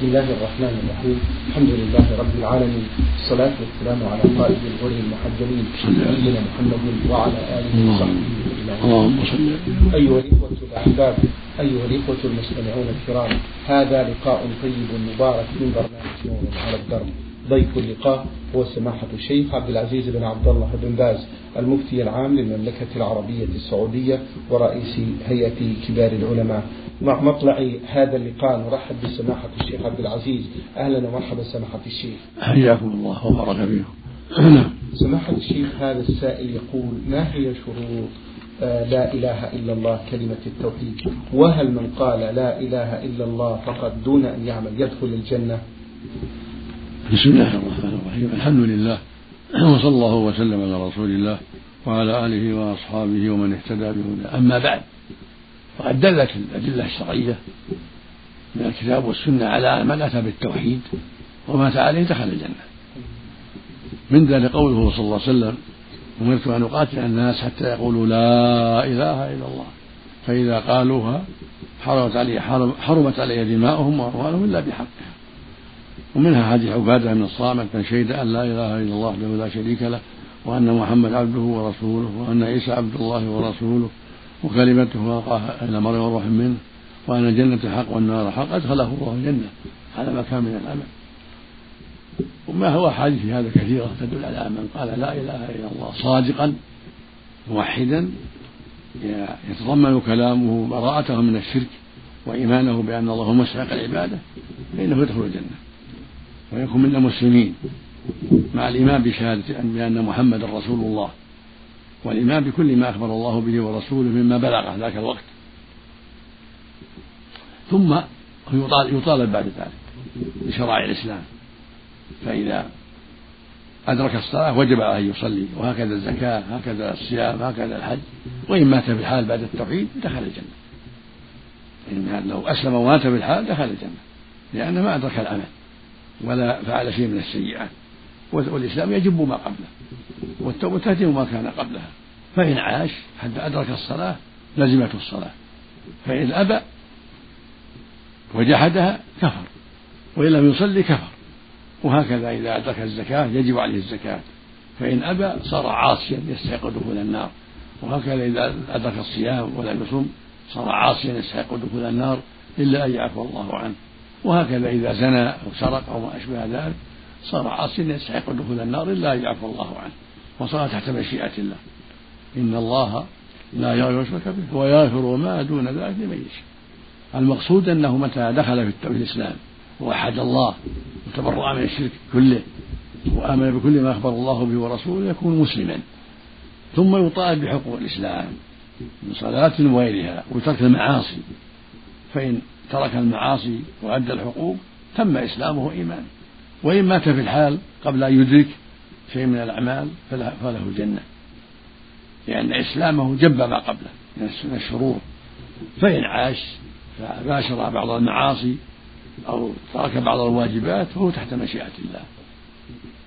بسم الله الرحمن الرحيم. الحمد لله رب العالمين. الصلاة والسلام على قائد الغر المحجلين نبينا محمد وعلى آله وصحبه صل أيها الإخوة الأحباب أيها الإخوة المستمعون الكرام هذا لقاء طيب مبارك من برنامج نور على الدرب. ضيف اللقاء هو سماحة الشيخ عبد العزيز بن عبد الله بن باز المفتي العام للمملكة العربية السعودية ورئيس هيئة كبار العلماء. مع مطلع هذا اللقاء. نرحب بسماحة الشيخ عبد العزيز. أهلا ومرحبا سماحة الشيخ. حياكم الله وبارك فيكم. سماحة الشيخ هذا السائل يقول ما هي شروط آه، لا إله إلا الله كلمة التوحيد؟ وهل من قال لا إله إلا الله فقط دون أن يعمل يدخل الجنة؟ بسم الله الرحمن الرحيم. الحمد لله. وصلى الله وسلم على رسول الله وعلى آله وأصحابه ومن اهتدى بهداه. أما بعد وقد دلت الأدلة الشرعية من الكتاب والسنة على من أتى بالتوحيد ومات عليه دخل الجنة. من ذلك قوله صلى الله عليه وسلم أمرت أن أقاتل الناس حتى يقولوا لا إله إلا الله فإذا قالوها حرمت علي حرمت علي دماؤهم وأموالهم إلا بحقها. ومنها حديث عبادة بن الصامت من شهد أن لا إله إلا الله وحده لا شريك له وأن محمد عبده ورسوله وأن عيسى عبد الله ورسوله وكلمته ألقاها إلى مريم وروح منه وأن الجنة حق والنار حق أدخله الله الجنة. على ما كان من العمل وما هو أحاديث هذا كثيرة تدل على من قال لا إله إلا الله صادقا موحدا يتضمن كلامه براءته من الشرك وإيمانه بأن الله هو مستحق العبادة فإنه يدخل الجنة. ويكون من المسلمين مع الإيمان بشهادة بأن محمدا رسول الله. والإيمان بكل ما أخبر الله به ورسوله مما بلغه ذاك الوقت. ثم يطالب بعد ذلك بشرائع الإسلام. فإذا أدرك الصلاة وجب عليه أن يصلي وهكذا الزكاة هكذا الصيام هكذا الحج وإن مات في الحال بعد التوحيد دخل الجنة. إن لو أسلم ومات في الحال دخل الجنة لأنه ما أدرك العمل ولا فعل شيء من السيئات. والإسلام يجب ما قبله والتوبة تهدم ما كان قبلها. فإن عاش حتى أدرك الصلاة لزمته الصلاة. فإن أبى وجحدها كفر وإن لم يصلي كفر. وهكذا إذا أدرك الزكاة يجب عليه الزكاة. فإن أبى صار عاصيا يستحق دخول النار. وهكذا إذا أدرك الصيام ولم يصم صار عاصيا يستحق دخول النار إلا أن يعفو الله عنه. وهكذا إذا زنى أو سرق أو ما أشبه ذلك صار عاصيا يستحق دخول النار إلا أن يعفو الله عنه. وصار تحت مشيئة الله. إن الله لا يغفر يشرك به ويغفر ما دون ذلك لمن يشاء. المقصود أنه متى دخل في الإسلام ووحد الله وتبرأ من الشرك كله وآمن بكل ما أخبر الله به ورسوله يكون مسلما. ثم يطالب بحقوق الإسلام من صلاة وغيرها وترك المعاصي. فإن ترك المعاصي وأدى الحقوق تم إسلامه إيمانا. وإن مات في الحال قبل أن يدرك شيء من الأعمال فله الجنة. لأن إسلامه جب ما قبله من الشرور. فإن عاش فباشر بعض المعاصي أو ترك بعض الواجبات فهو تحت مشيئة الله.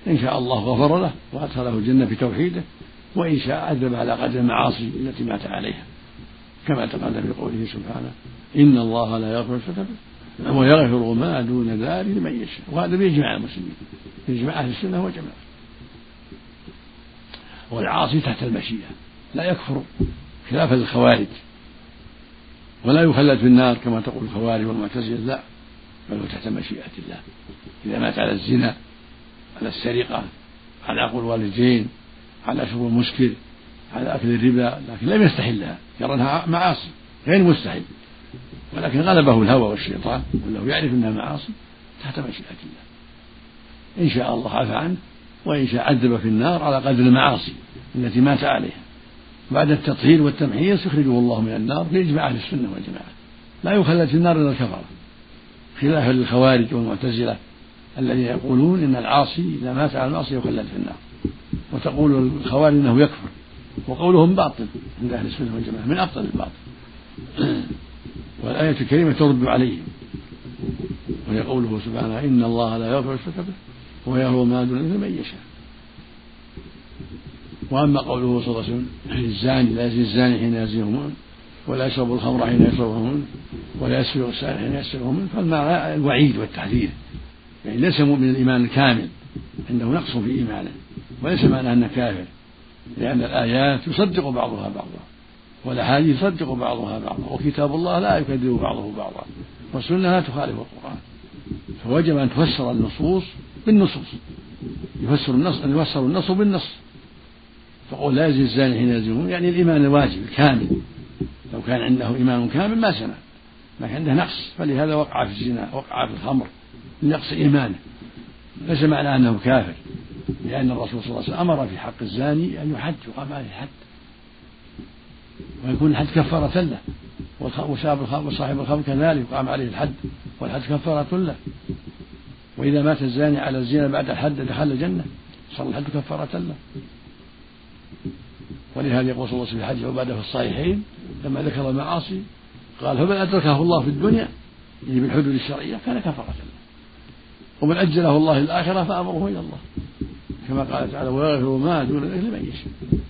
إن شاء الله غفر له وأدخله الجنة بتوحيده وإن شاء عذب على قدر المعاصي التي مات عليها. كما تقدم في قوله سبحانه إن الله لا يغفر الشرك ويغفر ما دون ذلك لمن يشاء. وهذا بإجماع المسلمين. بإجماع أهل السنة والجماعة. والعاصي تحت المشيئة. لا يكفر خلافا للخوارج ولا يخلد في النار كما تقول الخوارج والمعتزلة لا. بل هو تحت مشيئة الله. إذا مات على الزنا على السرقة على عقل الوالدين على شرب المسكر على أكل الربا لكن لم يستحلها. يرى أنها معاصي. غير مستحيل. ولكن غلبه الهوى والشيطان وله يعرف أنها معاصي تحت مشيئة الله. إن شاء الله عفى عنه وإن شاء عذب في النار على قدر المعاصي التي مات عليها. بعد التطهير والتمحيص يخرجه الله من النار بإجماع أهل السنة والجماعة. لا يخلد في النار إلا الكفرة خلافا للخوارج والمعتزلة الذين يقولون إن العاصي إذا مات على المعصية يخلد في النار. وتقول الخوارج إنه يكفر وقولهم باطل عند أهل السنة والجماعة من أبطل الباطل. والآية الكريمة ترد عليهم وهي قوله سبحانه إن الله لا يغفر الشرك به ويغفر ما دون ذلك من يشاء. وأما قوله صلى الله عليه وسلم الزاني لا يزني الزاني حين يزني ولا يشرب الخمر حين يشربه منه ولا يسرق السائل حين يسرقه منه فالمعنى الوعيد والتحذير. يعني ليس مؤمن الإيمان الكامل عنده نقص في إيمانه وليس معناه أنه كافر لأن الآيات يصدق بعضها بعضا. والأحاديث يصدق بعضها بعضا وكتاب الله لا يكذب بعضه بعضا والسنة لا تخالف القرآن. فوجب أن تفسر النصوص بالنصوص. يفسر النص أن يفسر النص بالنص. فقول لا يزني الزاني حين يزني يعني الإيمان الواجب الكامل. لو كان عنده إيمان كامل ما سمع لكن عنده نقص فلهذا وقع في الزنا وقع في الخمر لنقص إيمانه. ليس معنى أنه كافر لأن الرسول صلى الله عليه وسلم أمر في حق الزاني أن يحد يقام عليه الحد ويكون الحد كفارة له. وصاحب الخمر كذلك يقام عليه الحد والحد كفارة له. وإذا مات الزاني على الزنا بعد الحد دخل الجنة صار الحد كفارة له. ولهذا يقول صلى الله عليه وسلم في حديث عبادة في الصحيحين لما ذكر المعاصي قال فمن أدركه الله في الدنيا يعني بالحدود الشرعية كان كفارة له. ومن أجله الله الآخرة فأمره إلى الله. كما قال تعالى ويغفر ما دون ذلك لمن يشاء.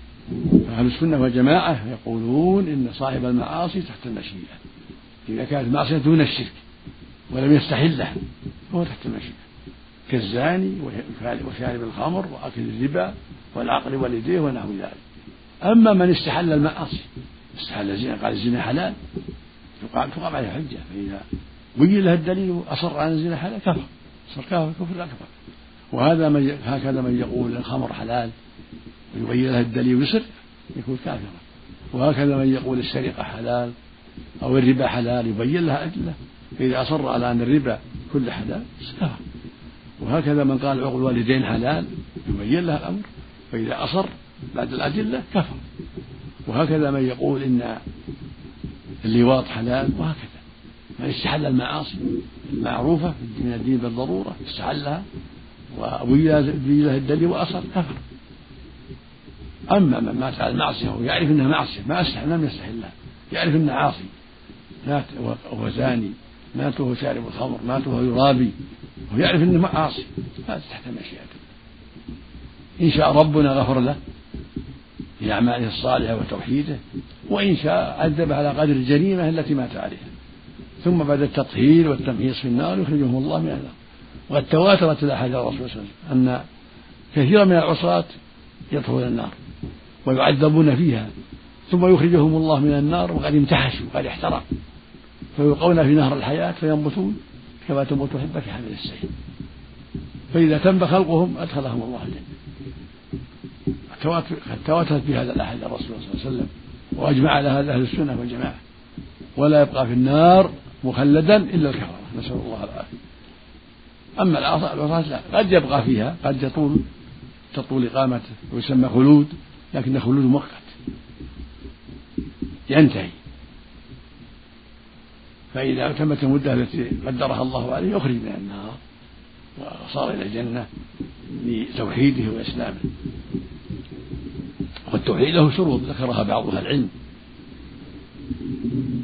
فأهل السنة والجماعة يقولون إن صاحب المعاصي تحت المشيئة. إذا كانت المعصية دون الشرك ولم يستحلها فهو تحت المشيئة. كالزاني وشارب الخمر وأكل الربا والعقل والديه ونحو ذلك. أما من استحل المعاصي استحل الزنا قال الزنا حلال. تقام تقام عليه حجة فإذا بين له الدليل وأصر على الزنا حلال كفر. صار كافر كفر أكبر وهذا من هكذا من يقول الخمر حلال. ويبين له الدليل ويصر يكون كافرا. وهكذا من يقول السرقة حلال أو الربا حلال يبين لها أدلة. فإذا أصر على أن الربا كله حلال كفر وهكذا من قال عقل الوالدين حلال يبين لها الأمر. فإذا أصر بعد الأدلة كفر. وهكذا من يقول إن اللواط حلال وهكذا. من استحل المعاصي المعروفة من الدين بالضرورة استحلها. وأبين له الدليل وأصر كفر. أما من مات على المعصية ويعرف أنها معصية ما أستحل لم يستحلها يعرف أنه عاصي. مات وهو زاني مات وهو شارب الخمر مات وهو يرابي ويعرف أنه عاصي. هذا تحت مشيئته إن شاء ربنا غفر له في أعماله الصالحة وتوحيده وإن شاء عذبه على قدر الجريمة التي مات عليها. ثم بعد التطهير والتمحيص في النار يخرجهم الله من النار. وقد تواترت الأحاديث الرسول صلى الله عليه وسلم أن كثيرا من العصاة يدخلون النار. ويعذبون فيها. ثم يخرجهم الله من النار وقد امتحشوا وقد احترقوا فيلقون في نهر الحياة فينبتون كما تنبت الحبة في حمل السيل فإذا تم خلقهم أدخلهم الله الجنة. قد تواترت في هذا الأحد الرسول صلى الله عليه وسلم. وأجمع على هذا أهل السنة والجماعة. ولا يبقى في النار مخلدا إلا الكفرة. نسأل الله العافية. أما العصاة لا قد يبقى فيها قد يطول تطول إقامته ويسمى خلود. لكن خلود مؤقت. ينتهي. فإذا تمت المدة التي قدرها الله عليه يخرج من النار وصار إلى الجنة لتوحيده وإسلامه. والتوحيد له شروط ذكرها بعض أهل العلم.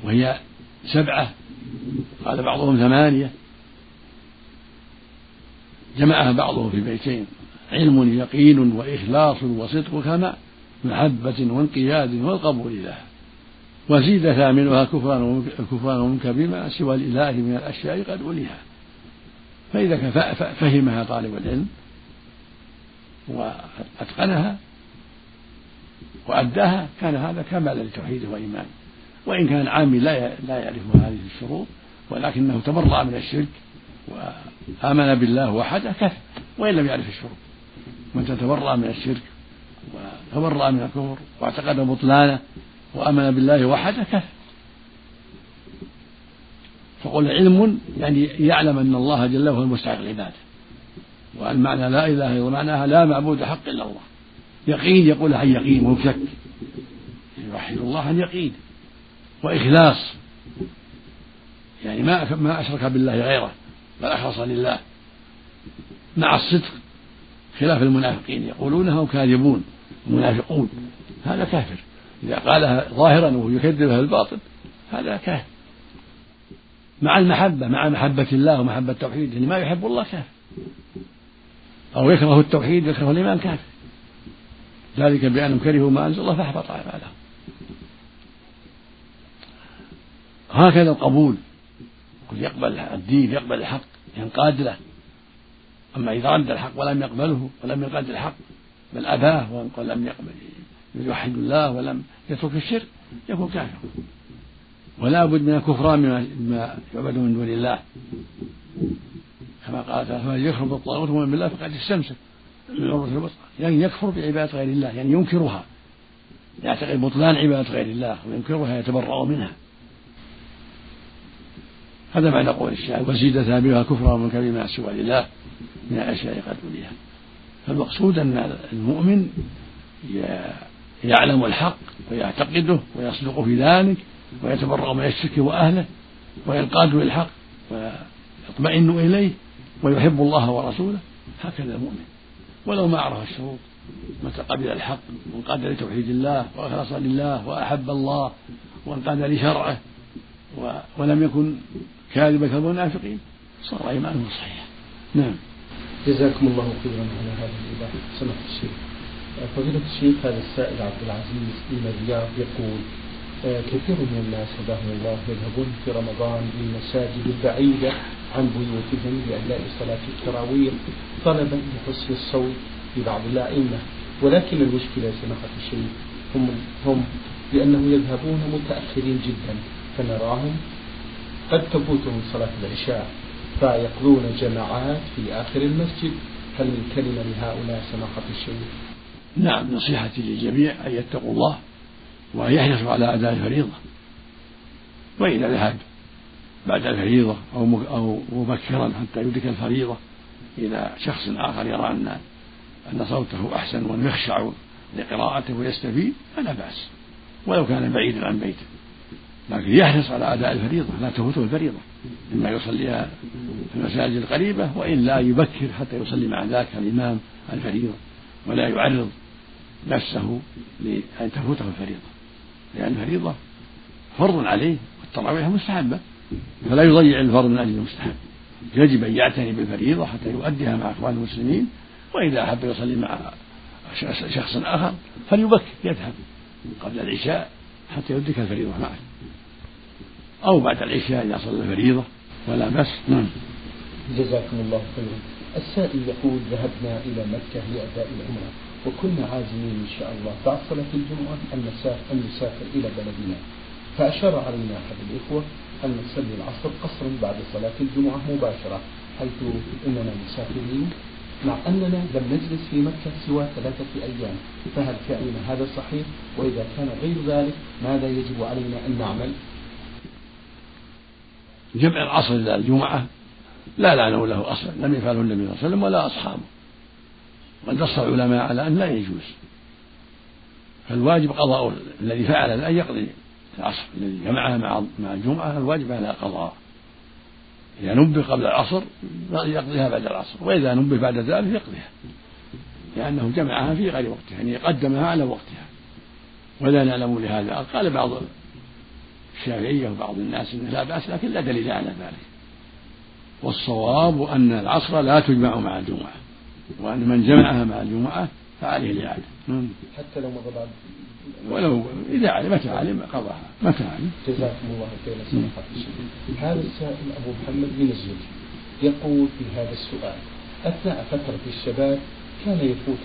وهي سبعة قال بعضهم ثمانية. جمعها بعضهم في بيتين علم يقين وإخلاص وصدق كما محبة وانقياد والقبول لها وزيد ثامنها كفران منك بما سوى الإله من الأشياء قد أوليها فإذا فهمها طالب العلم وأتقنها وأداها كان هذا كمالا لتوحيده وإيمانه وإن كان عامي لا لا يعرف هذه الشروط ولكنه تبرأ من الشرك وآمن بالله وحده كفى وإن لم يعرف الشروط. من تبرأ من الشرك وتبرأ من الكفر واعتقد بطلانه وآمن بالله وحده كفى فقل علم يعني يعلم أن الله جل وعلا المستحق العبادة. والمعنى لا إله إلا معناها لا معبود حق إلا الله. يقين يقول عن يقين وهو شك يوحد الله عن يقين. وإخلاص. يعني ما ما أشرك بالله غيره بل أخلص لله مع الصدق. خلاف المنافقين. يقولونها كاذبون المنافقون هذا كافر. إذا قالها ظاهرا وهو يكذبها الباطل هذا كافر. مع المحبة مع محبة الله ومحبة التوحيد. يعني ما يحب الله كافر. أو يكره التوحيد يكره الإيمان كافر. ذلك بأنهم كرهوا ما أنزل الله فأحبط أعمالهم. هكذا القبول. يقبل الدين يقبل الحق ينقاد له. أما إذا رد الحق ولم يقبله ولم ينقاد الحق بل أباه ولم يقبل يوحد الله ولم يترك الشرك يكون كافرا. ولا بد من الكفران بما يعبد من دون الله. كما قال تعالى فمن يكفر بالطاغوت ومن بالله فقد استمسك يعني يكفر بعبادة غير الله يعني ينكرها. يعتقد بطلان عبادة غير الله وينكرها يتبرأ منها. هذا معنى قول الشاعر. وزيد ثابتها كفرا من بما سوى لله من الأشياء قد وليها. فالمقصود أن المؤمن يعلم الحق ويعتقده ويصدق في ذلك ويتبرأ من الشرك وأهله وينقاد للحق ويطمئن إليه ويحب الله ورسوله. هكذا المؤمن. ولو ما عرف الشروط متى قبل الحق وانقاد لتوحيد الله واخلص لله وأحب الله وانقاد لشرعه ولم يكن كاذبا كالمنافقين صار ايمانه صحيحا نعم. جزاكم الله خيرا على هذا الايضاح سمحت الشيخ فضيلة الشيخ هذا السائل عبد العزيز من الرياض يقول آه، كثير من الناس هداهم الله يذهبون في رمضان للمساجد البعيدة عن بيوتهم لأداء صلاة التراويح طلبا لحسن الصوت في بعض الأئمة. ولكن المشكلة سماحة الشيخ هم هم لأنه يذهبون متأخرين جدا فنراهم قد تفوتهم صلاة العشاء فيقضون جماعات في آخر المسجد. هل من كلمة لهؤلاء سماحة الشيخ؟ نعم نصيحتي للجميع أن يتقوا الله وأن يحرصوا على أداء الفريضة. وإذا ذهب بعد الفريضة أو أو مبكرا حتى يدرك الفريضة إلى شخص آخر يرى أن أن صوته أحسن وأنه يخشع لقراءته ويستفيد فلا بأس ولو كان بعيدا عن بيته. لكن يحرص على أداء الفريضة لا تفوته الفريضة. إما يصليها في المساجد القريبة وإلا يبكر حتى يصلي مع ذاك الإمام الفريضة ولا يعرض نفسه لأن تفوته الفريضة. لأن الفريضة فرض عليه والتراويح مستحبة. فلا يضيع الفرض من أجل المستحب. يجب أن يعتني بالفريضة حتى يؤديها مع إخوان المسلمين وإذا أحب يصلي مع شخص آخر فليبكر يذهب قبل العشاء حتى يدرك الفريضة معه. أو بعد العشاء إذا صلى الفريضة ولا بأس. نعم. جزاكم الله خيرا. السائل يقول ذهبنا إلى مكة لأداء العمرة وكنا عازمين إن شاء الله بعد صلاة الجمعة أن نسافر, أن نسافر إلى بلدنا. فأشار علينا أحد الإخوة أن نصلي العصر قصرا بعد صلاة الجمعة مباشرة حيث إننا مسافرين. مع أننا لم نجلس في مكة سوى ثلاثة أيام فهل فعلنا هذا صحيح؟ وإذا كان غير ذلك ماذا يجب علينا أن نعمل؟ جمع العصر إلى الجمعة لا لعنه له أصلا لم يفعله النبي صلى الله عليه وسلم ولا أصحابه. قد نص العلماء على أن لا يجوز. فالواجب قضاء الذي فعل الآن يقضي العصر الذي جمعها مع مع الجمعة الواجب على قضاء إذا نبه قبل العصر يقضيها بعد العصر وإذا نبه بعد ذلك يقضيها لأنه جمعها في غير وقتها يعني قدمها على وقتها. ولا نعلم لهذا. قال بعض الشافعية وبعض الناس إنه لا بأس لكن لا دليل على ذلك. والصواب أن العصر لا تجمع مع الجمعة وأن من جمعها مع الجمعة فعليه الإعادة. حتى لو مضى بعد. ولو إذا علم متى علم؟ قضاها. متى علم؟ جزاكم الله خيرا. هذا السائل أبو محمد من الزوج يقول في هذا السؤال أثناء فترة الشباب كان يفوت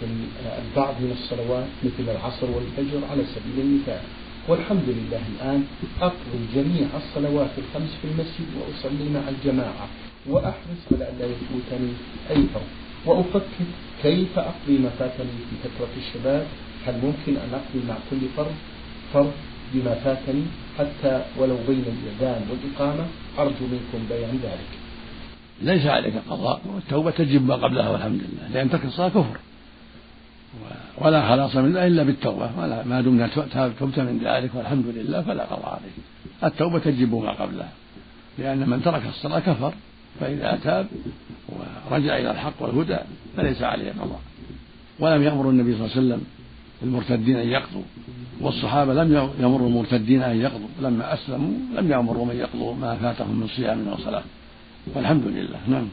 البعض من الصلوات مثل العصر والفجر على سبيل المثال. والحمد لله الآن أقضي جميع الصلوات الخمس في المسجد وأصلي مع الجماعة وأحرص على أن لا يفوتني أي فرض وأفكر كيف أقضي ما فاتني في فترة الشباب؟ هل ممكن أن أقضي مع كل فرض فرض بما فاتني حتى ولو بين الإذان والإقامة أرجو منكم بيان ذلك. ليس عليك قضاء والتوبة تجب ما قبلها والحمد لله لأن ترك الصلاة كفر. ولا خلاص من إلا بالتوبة. ولا ما دمنا تبت من ذلك والحمد لله فلا قضاء عليك التوبة تجب ما قبلها لأن من ترك الصلاة كفر فإذا تاب ورجع إلى الحق والهدى فليس عليه قضاء ولم يأمر النبي صلى الله عليه وسلم المرتدين أن يقضوا والصحابة لم يمروا المرتدين أن يقضوا. لما أسلموا لم يأمروا من يقضوا ما فاتهم من صيام وصلاة والحمد لله. نعم.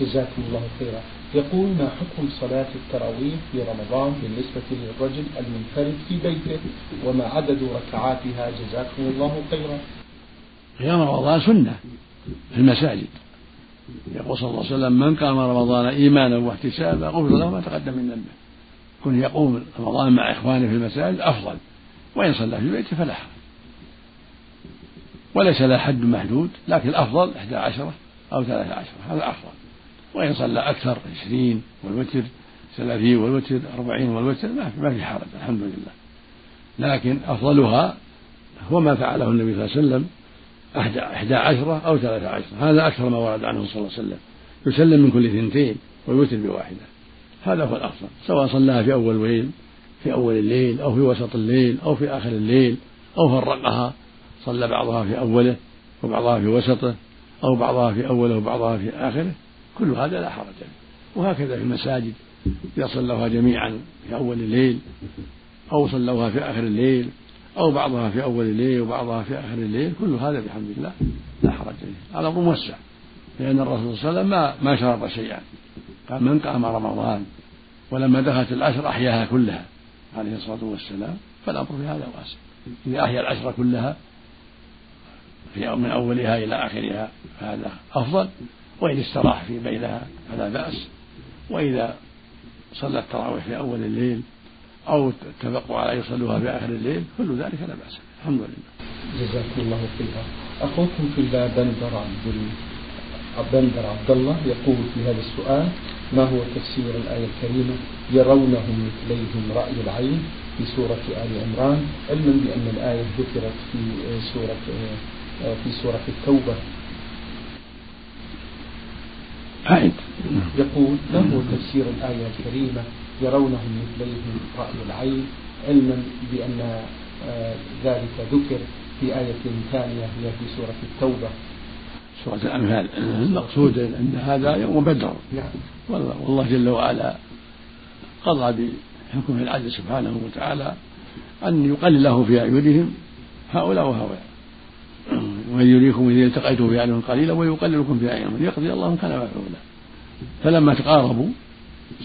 جزاكم الله خيرا. يقول ما حكم صلاة التراويح في رمضان بالنسبة للرجل المنفرد في بيته وما عدد ركعاتها جزاكم الله خيرا؟ قيام رمضان سنة في المساجد. يقول صلى الله عليه وسلم من قام رمضان إيمانا واحتسابا غفر له ما تقدم من ذنبه. كن يقوم رمضان مع إخوانه في المساجد أفضل وإن صلى في بيته فلا. حرج وليس له حد محدود لكن الأفضل إحدى عشرة أو ثلاثة عشرة هذا أفضل. وإن صلى أكثر عشرين والوتر ثلاثين والوتر أربعين والوتر ما في حرج الحمد لله. لكن أفضلها هو ما فعله النبي صلى الله عليه وسلم إحدى عشرة أو ثلاثة عشرة. هذا أكثر ما ورد عنه صلى الله عليه وسلم. يسلم من كل ثنتين ويوتر بواحدة. هذا هو الأفضل سواء صلاها في أول الليل في أول الليل أو في وسط الليل أو في آخر الليل أو فرقها صلى بعضها في أوله وبعضها في وسطه أو بعضها في أوله وبعضها في آخره. كل هذا لا حرج فيه وهكذا في المساجد إذا صلوها جميعا في أول الليل أو صلوها في آخر الليل أو بعضها في أول الليل وبعضها في آخر الليل كل هذا بحمد الله لا حرج فيه الأمر موسع لأن الرسول صلى الله عليه وسلم ما ما شرط شيئا. قال من قام رمضان ولما دخلت العشر أحياها كلها عليه الصلاة والسلام فالأمر في هذا واسع. إذا أحيا العشر كلها في من أولها إلى آخرها فهذا أفضل. وإن استراح في بينها فلا بأس وإذا صلى التراويح في أول الليل أو اتفقوا على يصلوها في آخر الليل كل ذلك لا بأس الحمد لله. جزاكم الله خيرا. أخوكم في الله بندر عبد بندر عبد الله يقول في هذا السؤال ما هو تفسير الآية الكريمة يرونهم مثليهم رأي العين في سورة آل عمران؟ علما بأن الآية ذكرت في سورة في سورة التوبة عائد يقول هو تفسير الآية الكريمة يرونهم مثليهم رأي العين علما بأن آه، ذلك ذكر في آية ثانية هي في سورة التوبة. سورة الأنفال. المقصود أن هذا يوم بدر. نعم. والله جل وعلا قضى بحكمه العدل سبحانه وتعالى أن يقلله في أعينهم هؤلاء وهؤلاء. وإن يريكم إذا التقيتم في أعينهم قليلا ويقللكم في أعينهم ليقضي الله كان مفعولا فلما تقاربوا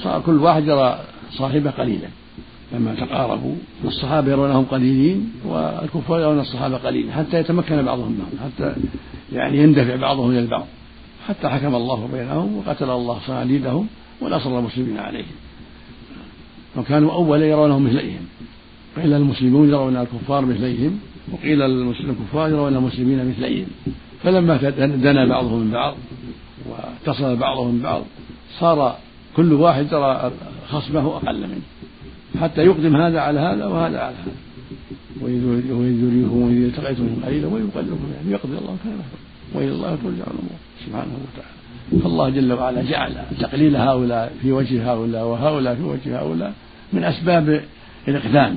صار كل واحد يرى صاحبه قليلا. لما تقاربوا الصحابة يرونهم قليلين والكفار يرون الصحابة قليلا حتى يتمكن بعضهم بعض حتى يعني يندفع بعضهم إلى البعض. حتى حكم الله بينهم وقتل الله صناديدهم ونصر المسلمين عليهم. وكانوا أولا يرونهم مثليهم. قيل المسلمون يرون الكفار مثليهم. وقيل الكفار يرون المسلمين مثليهم. فلما دنا بعضهم من بعض واتصل بعضهم من بعض صار كل واحد يرى خصمه أقل منه حتى يقدم هذا على هذا وهذا على هذا. وإذ يريكم التقيتم قليلا ويقلبكم يعني يقضي الله كان وإلى الله ترجع الأمور سبحانه وتعالى. فالله جل وعلا جعل تقليل هؤلاء في وجه هؤلاء وهؤلاء في وجه هؤلاء من أسباب الإقدام.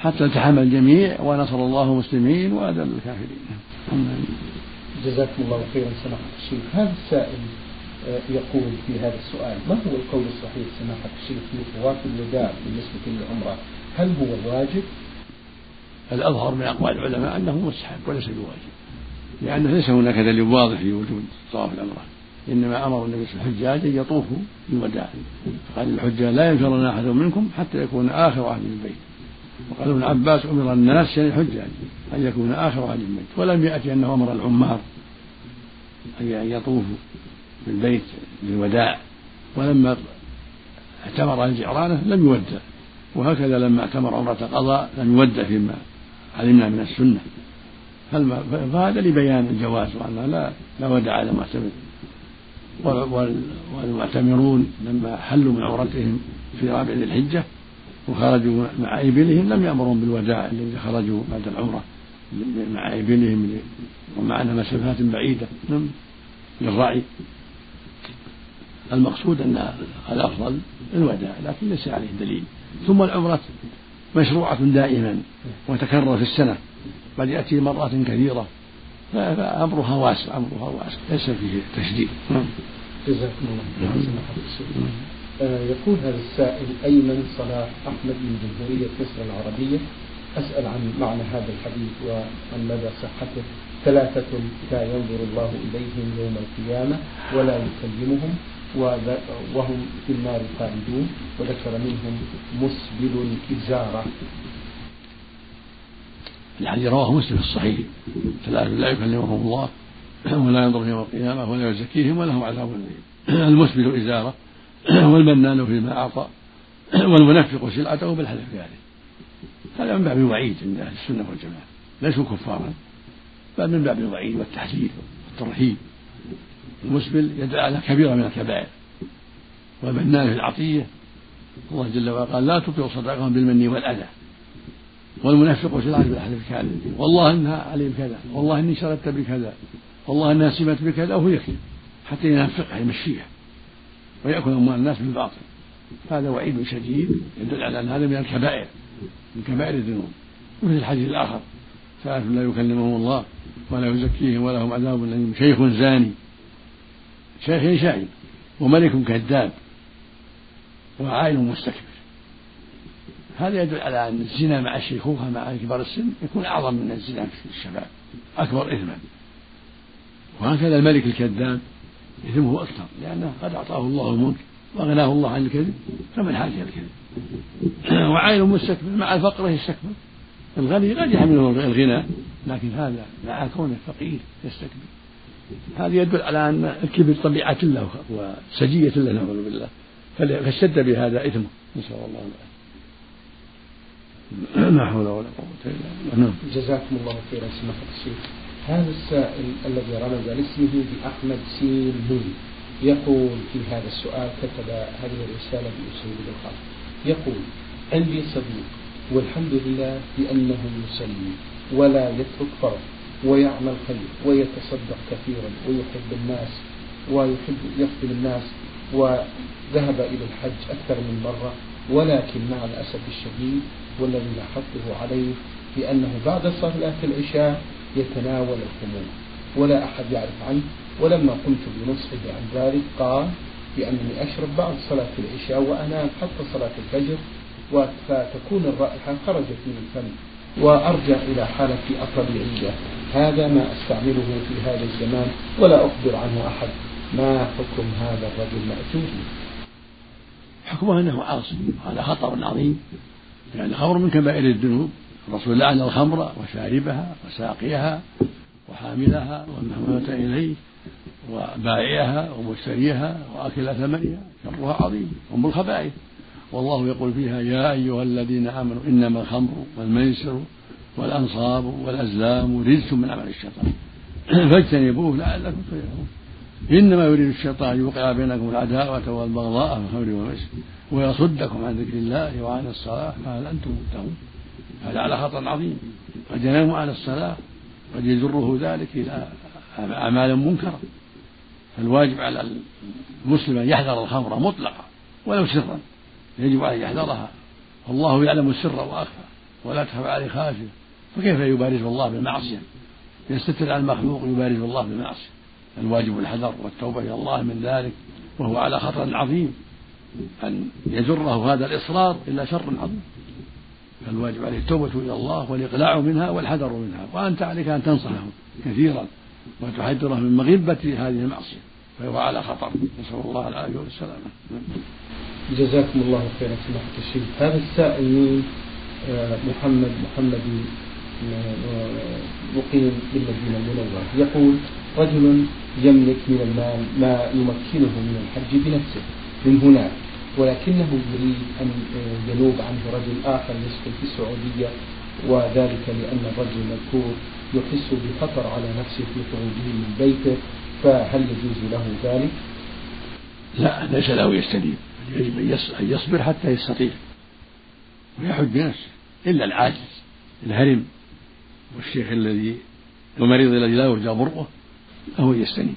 حتى التحم الجميع ونصر الله المسلمين وأذل الكافرين. جزاكم الله خيرا سماحة الشيخ. هذا السائل آه، يقول في هذا السؤال ما هو القول الصحيح سماحة الشيخ في طواف الوداع بالنسبة للعمرة؟ هل هو واجب؟ الأظهر من أقوال العلماء أنه مستحب وليس بواجب لأنه ليس هناك دليل واضح في وجود طواف العمرة. إنما أمر النبي صلى الله عليه وسلم الحجاج أن يطوفوا بالوداع فقال الحجاج لا ينفرن أحد منكم حتى يكون آخر عهد البيت. وقال ابن عباس أمر الناس يعني الحجاج أن يكون آخر عهد البيت. ولم يأتي أنه أمر العمار أن يطوفوا بالبيت بالوداع. ولما اعتمر الجعرانة لم يودع. وهكذا لما اعتمر عمرة قضاء لم يودع فيما علمنا من السنة. فهذا لبيان الجواز وأنه لا لا ودع المعتمر. والمعتمرون لما حلوا من عورتهم في رابع ذي الحجة وخرجوا مع إبلهم لم يأمرهم بالوداع الذين خرجوا بعد العمرة. مع إبلهم ومع أنها مسافات بعيدة. نعم، للرعي المقصود أن الأفضل الوداع لكن ليس عليه دليل. ثم العمرة مشروعة دائما وتكرر في السنة. قد يأتي مرات كثيرة. فأمرها واسع أمرها واسع. ليس فيه تشديد. نعم. جزاكم الله خيرا. نعم. يقول هذا السائل أيمن صلاح أحمد من جمهورية مصر العربية. أسأل عن معنى هذا الحديث وعن مدى صحته. ثلاثة لا ينظر الله إليهم يوم القيامة ولا يكلمهم وهم في النار خالدون وذكر منهم مسبل إزارة. الحديث رواه مسلم في الصحيح. ثلاثة لا يكلمهم الله ولا ينظر يوم القيامة ولا يزكيهم ولهم عذاب أليم. المسبل إزارة. والمنان فيما أعطى والمنفق سلعته بالحلف ذلك هذا من باب الوعيد عند أهل السنة والجماعة. ليسوا كفارا بل من باب الوعيد والتحذير والترهيب المسبل يدعى على كبيرة من الكبائر. والمنان في العطية الله جل وعلا قال لا تطيعوا صدقهم بالمن والأذى. والمنافق سلعة بالحلف الكاذب. والله إنها عليهم كذا والله إني شردت بكذا والله إنها سمت بكذا وهو يكذب. حتى ينافقها يمشيها. ويأكل أموال الناس بالباطل. هذا وعيد شديد. يدل على أن هذا من الكبائر من كبائر الذنوب. مثل الحديث الآخر. ثلاث لا يكلمهم الله ولا يزكيهم ولهم عذاب أليم. شيخ زاني. شيخ شاعر وملك كذاب وعائل مستكبر. هذا يدل على أن الزنا مع الشيخوخة مع كبار السن يكون أعظم من الزنا في الشباب أكبر إثما. وهكذا الملك الكذاب إثمه أكثر لأنه قد أعطاه الله الملك وأغناه الله عن الكذب فمن حاجة الكذب؟ وعائل مستكبر مع الفقر يستكبر. الغني قد يحمله الغنى لكن هذا مع كونه فقير يستكبر. هذا يدل على أن الكبر طبيعة له وسجية له نعوذ بالله. فاشتد بهذا إثمه. نسأل الله العافية. لا حول ولا قوة إلا بالله. نعم. جزاكم الله خيرا. سماحة الشيخ. هذا السائل الذي رمز لاسمه بأحمد سين مين يقول في هذا السؤال كتب هذه الرسالة بأسلوب الخط يقول عندي صديق والحمد لله بأنه يصلي ولا يترك فرض ويعمل خير ويتصدق كثيرا ويحب الناس ويحب يخدم الناس وذهب إلى الحج أكثر من مرة ولكن مع الأسف الشديد والذي لاحظته عليه بأنه بعد صلاة العشاء يتناول الخمور ولا أحد يعرف عنه. ولما قمت بنصحه عن ذلك قال بأنني أشرب بعد صلاة العشاء وأنام حتى صلاة الفجر فتكون الرائحة خرجت من الفم وأرجع إلى حالتي الطبيعية. هذا ما أستعمله في هذا الزمان ولا أخبر عنه أحد. ما حكم هذا الرجل مأتوه حكمه أنه عاصي هذا خطر عظيم. يعني خمر من كبائر الذنوب. الرسول لعن الخمر وشاربها وساقيها وحاملها والمحمولة إليه وبائعها ومشتريها وآكل ثمنها. شرها عظيم أم الخبائث. والله يقول فيها يا أيها الذين آمنوا إنما الخمر والميسر والأنصاب والأزلام رجس من عمل الشيطان. فاجتنبوه لعلكم تفلحون. إنما يريد الشيطان يوقع بينكم العداوة والبغضاء في الخمر والميسر ويصدكم عن ذكر الله وعن الصلاة فهل أنتم مهتدون هذا على خطر عظيم. قد ينام عن الصلاة قد يجره ذلك إلى أعمال منكرة. فالواجب على المسلم أن يحذر الخمر مطلقا ولو سرا. يجب عليه يحذرها. والله يعلم السر وأخفى ولا تخفى عليه خافية. فكيف يبارز الله بالمعصية؟ يستتر على المخلوق يبارز الله بالمعصية. الواجب الحذر والتوبة إلى الله من ذلك وهو على خطر عظيم. أن يجره هذا الإصرار إلى شر عظيم. فالواجب عليه التوبة إلى الله والإقلاع منها والحذر منها وأنت عليك أن تنصحه كثيرا وتحذره من مغبة هذه المعصية فهو على خطر. نسأل الله العافية والسلامة. جزاكم الله خيرا سماحة الشيخ. هذا السائل من آه، محمد محمد آه، مقيم بالمدينة المنورة. يقول رجل يملك من المال ما يمكنه من الحج بنفسه. من هناك ولكنه يريد أن ينوب عنه رجل آخر يسكن في السعودية وذلك لأن الرجل المذكور يحس بخطر على نفسه في خروجه من بيته فهل يجوز له ذلك؟ لا ليس له يستدين. يجب أن يصبر حتى يستطيع. ويحج بنفسه إلا العاجز الهرم. والشيخ الذي المريض الذي لا يرجى برؤه فهو يستنيب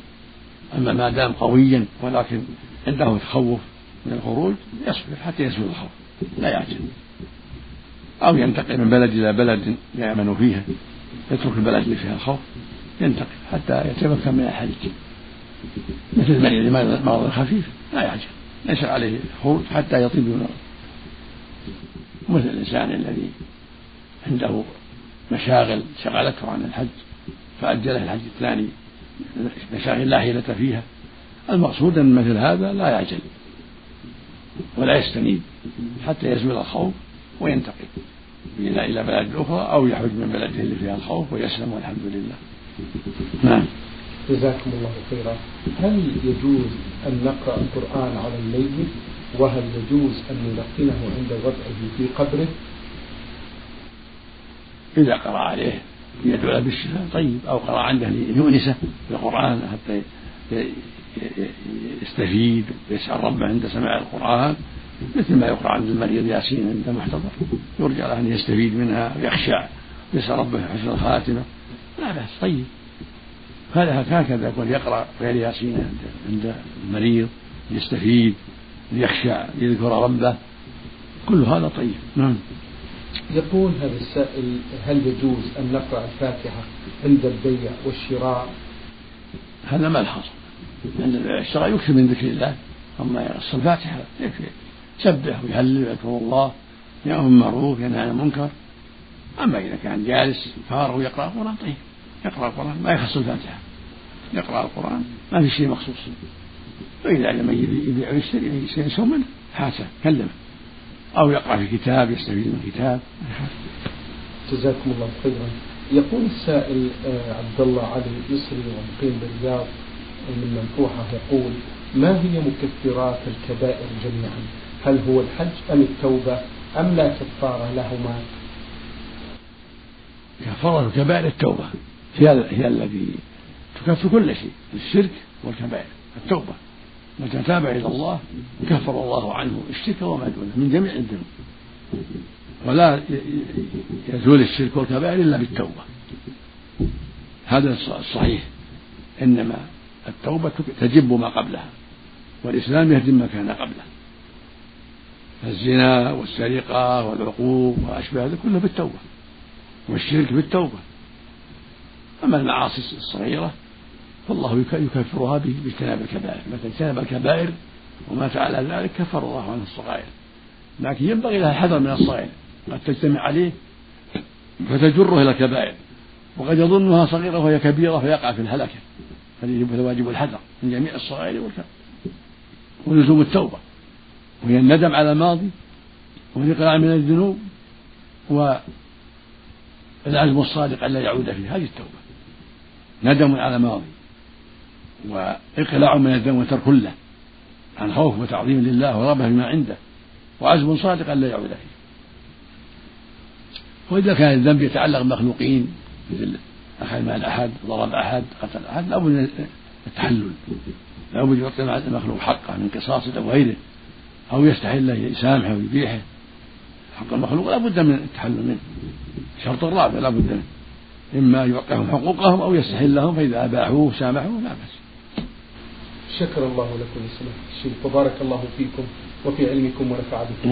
أما ما دام قويا ولكن عنده تخوف من الخروج يصبر حتى يزول الخوف لا يعجل. أو ينتقل من بلد إلى بلد يأمن فيها يترك البلد اللي فيها الخوف ينتقل حتى يتمكن من الحج مثل المريض مرض خفيف لا يعجل. ليس عليه خروج حتى يطيب من مثل الإنسان الذي عنده مشاغل شغلته عن الحج فأجله الحج الثاني مشاغل لا حيلة فيها. المقصود أن مثل هذا لا يعجل. ولا يستنيب حتى يزول الخوف وينتقل إلى بلد أخرى أو يحج من بلده اللي فيها الخوف ويسلم والحمد لله. نعم. جزاكم الله خيرا. هل يجوز أن نقرأ القرآن على الميت؟ وهل يجوز أن نلقنه عند وضعه في قبره؟ إذا قرأ عليه يدعو له بالشفاء. طيب. أو قرأ عنده ليؤنسه بالقرآن حتى يستفيد ويسأل ربه عند سماع القرآن مثل ما يقرأ عند المريض ياسين عند محتضر. يرجى له أن يستفيد منها ويخشع ويسأل ربه حسن الخاتمة. لا بأس طيب. هذا هكذا يكون يقرأ غير ياسين عند عند المريض يستفيد ليخشع ليذكر ربه. كل هذا طيب. نعم. يقول هذا السائل هل يجوز أن نقرأ الفاتحة عند البيع والشراء؟ هذا ما الحاصل البيع والشراء يكثر من ذكر الله. أما الفاتحة يكفي. يسبح ويهلل ويذكر الله. يأمر بالمعروف ينهى عن المنكر. أما إذا كان جالس فارغ ويقرأ القرآن طيب. يقرأ القرآن. ما يخص الفاتحة. يقرأ القرآن. ما في شيء مخصوص. وإذا لم يبيع ويشتري يسوي منه حاسة كلمه. أو يقرأ في كتاب يستفيد من كتاب جزاكم الله خيرا. يقول السائل آه، عبد الله علي مصري ومقيم بالرياض من منفوحة يقول ما هي مكفرات الكبائر جميعا؟ هل هو الحج أم التوبة؟ أم لا كفارة لهما؟ كفارة الكبائر التوبة. هي هي التي تكفر كل شيء الشرك والكبائر. التوبة. متى تاب إلى الله كفر الله عنه الشرك وما دونه من جميع الذنوب. ولا يزول الشرك والكبائر إلا بالتوبة. هذا الصحيح إنما التوبة تجب ما قبلها والإسلام يهدم ما كان قبله. فالزنا والسرقة والعقوق وأشبه هذا كله بالتوبة والشرك بالتوبة. أما المعاصي الصغيرة فالله يكفرها باجتناب الكبائر. مثلا اجتنب الكبائر ومات على ذلك كفر الله عنه الصغائر. لكن ينبغي لها الحذر من الصغائر قد تجتمع عليه فتجره إلى الكبائر. وقد يظنها صغيرة وهي كبيرة فيقع في الهلكة. فيجب واجب الحذر من جميع الصغائر والكبائر ولزوم التوبة وهي الندم على الماضي والاقلاع من الذنوب والعزم الصادق الا يعود فيه هذه التوبة. ندم على الماضي وإقلاع من الذنب وترك له عن خوف وتعظيم لله ورغبة بما عنده وعزم صادق ألا يعود فيه وإذا كان الذنب يتعلق بمخلوقين مثل أخذ مال أحد ضرب أحد قتل أحد لابد من التحلل. لابد يعطي المخلوق حقه من قصاص أو غيره أو يستحل يسامحه ويبيحه حق المخلوق لابد من التحلل منه. شرط الرابع لابد منه. إما يعطيهم حقوقهم أو يستحل لهم فإذا أباحوه سامحوه لا بأس. شكر الله لكم سماحة الشيخ وبارك الله فيكم وفي علمكم ونفع بكم.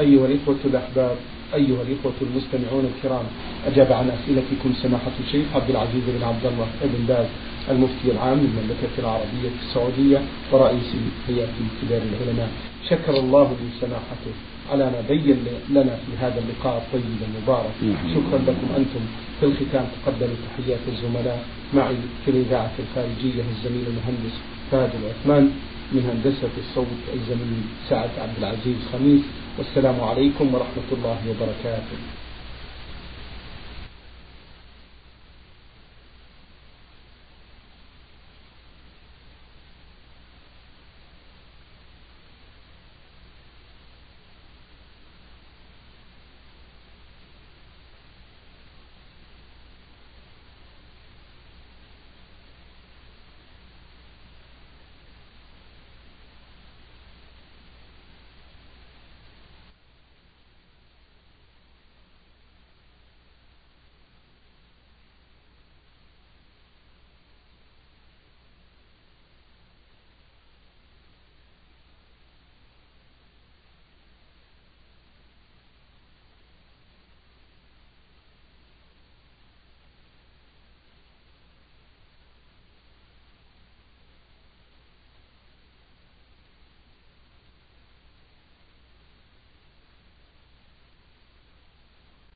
أيها الإخوة الأحباب أيها الإخوة المستمعون الكرام أجاب عن أسئلتكم سماحة الشيخ عبد العزيز بن عبد الله بن باز المفتي العام للمملكة العربية السعودية ورئيس هيئة كبار العلماء. شكر الله لسماحته على ما بين لنا في هذا اللقاء الطيب المبارك. شكرا لكم أنتم. في الختام تقبل تحيات الزملاء. معي في الإذاعة الخارجية الزميل المهندس فهد العثمان. من هندسة الصوت الزميل سعد عبد العزيز خميس. والسلام عليكم ورحمة الله وبركاته.